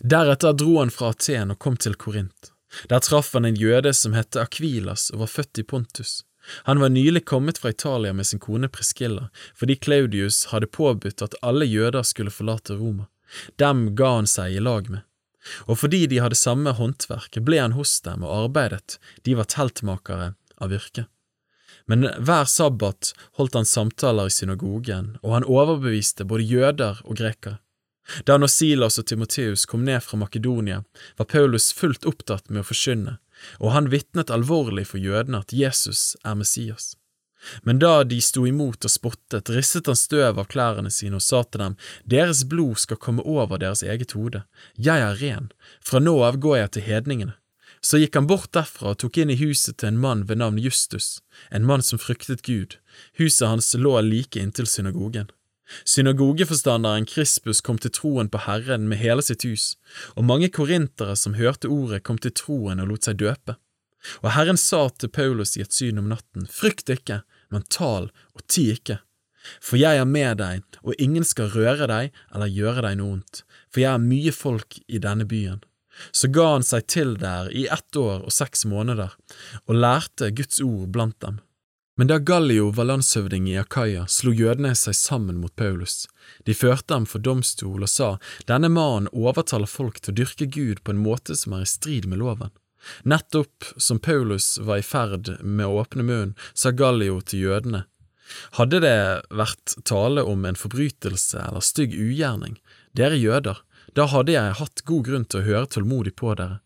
Deretter dro han fra Aten og kom til Korint. Der traff han en jøde som het Akvilas og var født i Pontus. Han var nylig kommet fra Italia med sin kone Priscilla, fordi Claudius hadde påbudt at alle jøder skulle forlate Roma. Dem ga han seg i lag med. Og fordi de hadde samme håndverk, ble han hos dem og arbeidet, de var teltmakere av yrke. Men hver sabbat holdt han samtaler i synagogen, og han overbeviste både jøder og grekere. Da når Silas og Timoteus kom ned fra Makedonia, var Paulus fullt opptatt med å forkynne, og han vitnet alvorlig for jødene at Jesus er Messias. Men da de sto imot og spottet, risset han støv av klærne sine og sa til dem, Deres blod skal komme over deres eget hode, jeg er ren, fra nå av går jeg til hedningene. Så gikk han bort derfra og tok inn i huset til en mann ved navn Justus, en mann som fryktet Gud, huset hans lå like inntil synagogen. Synagogeforstanderen Krispus kom til troen på Herren med hele sitt hus, og mange korintere som hørte ordet kom til troen og lot seg døpe. Og Herren sa til Paulus i et syn om natten, frykt ikke, men tal og ti ikke. For jeg er med deg, og ingen skal røre deg eller gjøre deg noe ondt, for jeg er mye folk i denne byen. Så ga han seg til der i ett år og seks måneder, og lærte Guds ord blant dem. Men da Gallio var landshøvding i Akaya, slo jødene seg sammen mot Paulus. De førte ham for domstol og sa, denne mannen overtaler folk til å dyrke Gud på en måte som er i strid med loven. Nettopp som Paulus var i ferd med å åpne munnen, sa Gallio til jødene, hadde det vært tale om en forbrytelse eller stygg ugjerning, dere jøder, da hadde jeg hatt god grunn til å høre tålmodig på dere.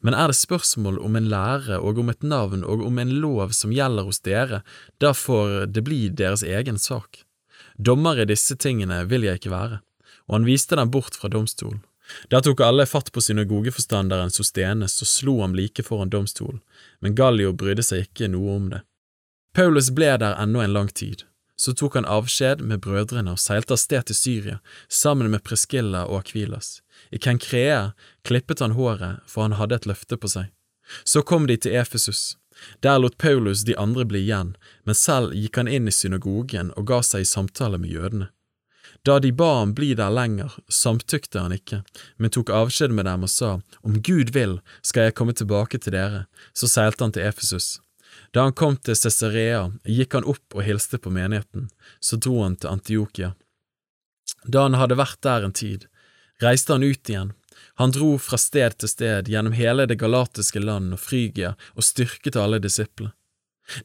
Men er det spørsmål om en lære og om et navn og om en lov som gjelder hos dere, da får det bli deres egen sak. Dommer i disse tingene vil jeg ikke være. Og han viste dem bort fra domstolen. Der tok alle fatt på synagogeforstanderen Sostenes og slo ham like foran domstolen, men Gallio brydde seg ikke noe om det. Paulus ble der ennå en lang tid. Så tok han avskjed med brødrene og seilte av sted til Syria, sammen med Preskilla og Akvilas. I Kenkrea klippet han håret, for han hadde et løfte på seg. Så kom de til Efesus. Der lot Paulus de andre bli igjen, men selv gikk han inn i synagogen og ga seg i samtale med jødene. Da de ba ham bli der lenger, samtykte han ikke, men tok avskjed med dem og sa, Om Gud vil, skal jeg komme tilbake til dere. Så seilte han til Efesus. Da han kom til Cesarea, gikk han opp og hilste på menigheten, så dro han til Antiokia. Da han hadde vært der en tid, reiste han ut igjen. Han dro fra sted til sted gjennom hele det galatiske land og Frygia og styrket alle disiplene.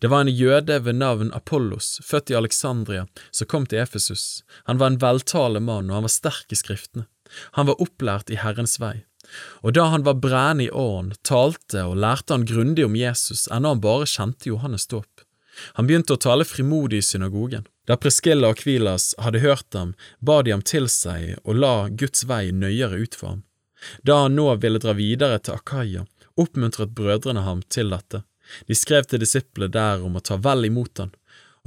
Det var en jøde ved navn Apollos, født i Alexandria, som kom til Efesus. Han var en veltalende mann, og han var sterk i skriftene. Han var opplært i Herrens vei. Og da han var brennende i åren, talte og lærte han grundig om Jesus, ennå han bare kjente Johannes dåp. Han begynte å tale frimodig i synagogen. Da Preskilla og Kvilas hadde hørt ham, ba de ham til seg og la Guds vei nøyere ut for ham. Da han nå ville dra videre til Akaya, oppmuntret brødrene ham til dette. De skrev til disiplene der om å ta vel imot han,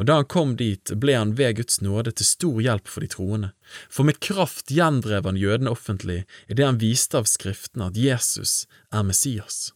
og da han kom dit, ble han ved Guds nåde til stor hjelp for de troende, for med kraft gjendrev han jødene offentlig idet han viste av Skriftene at Jesus er Messias.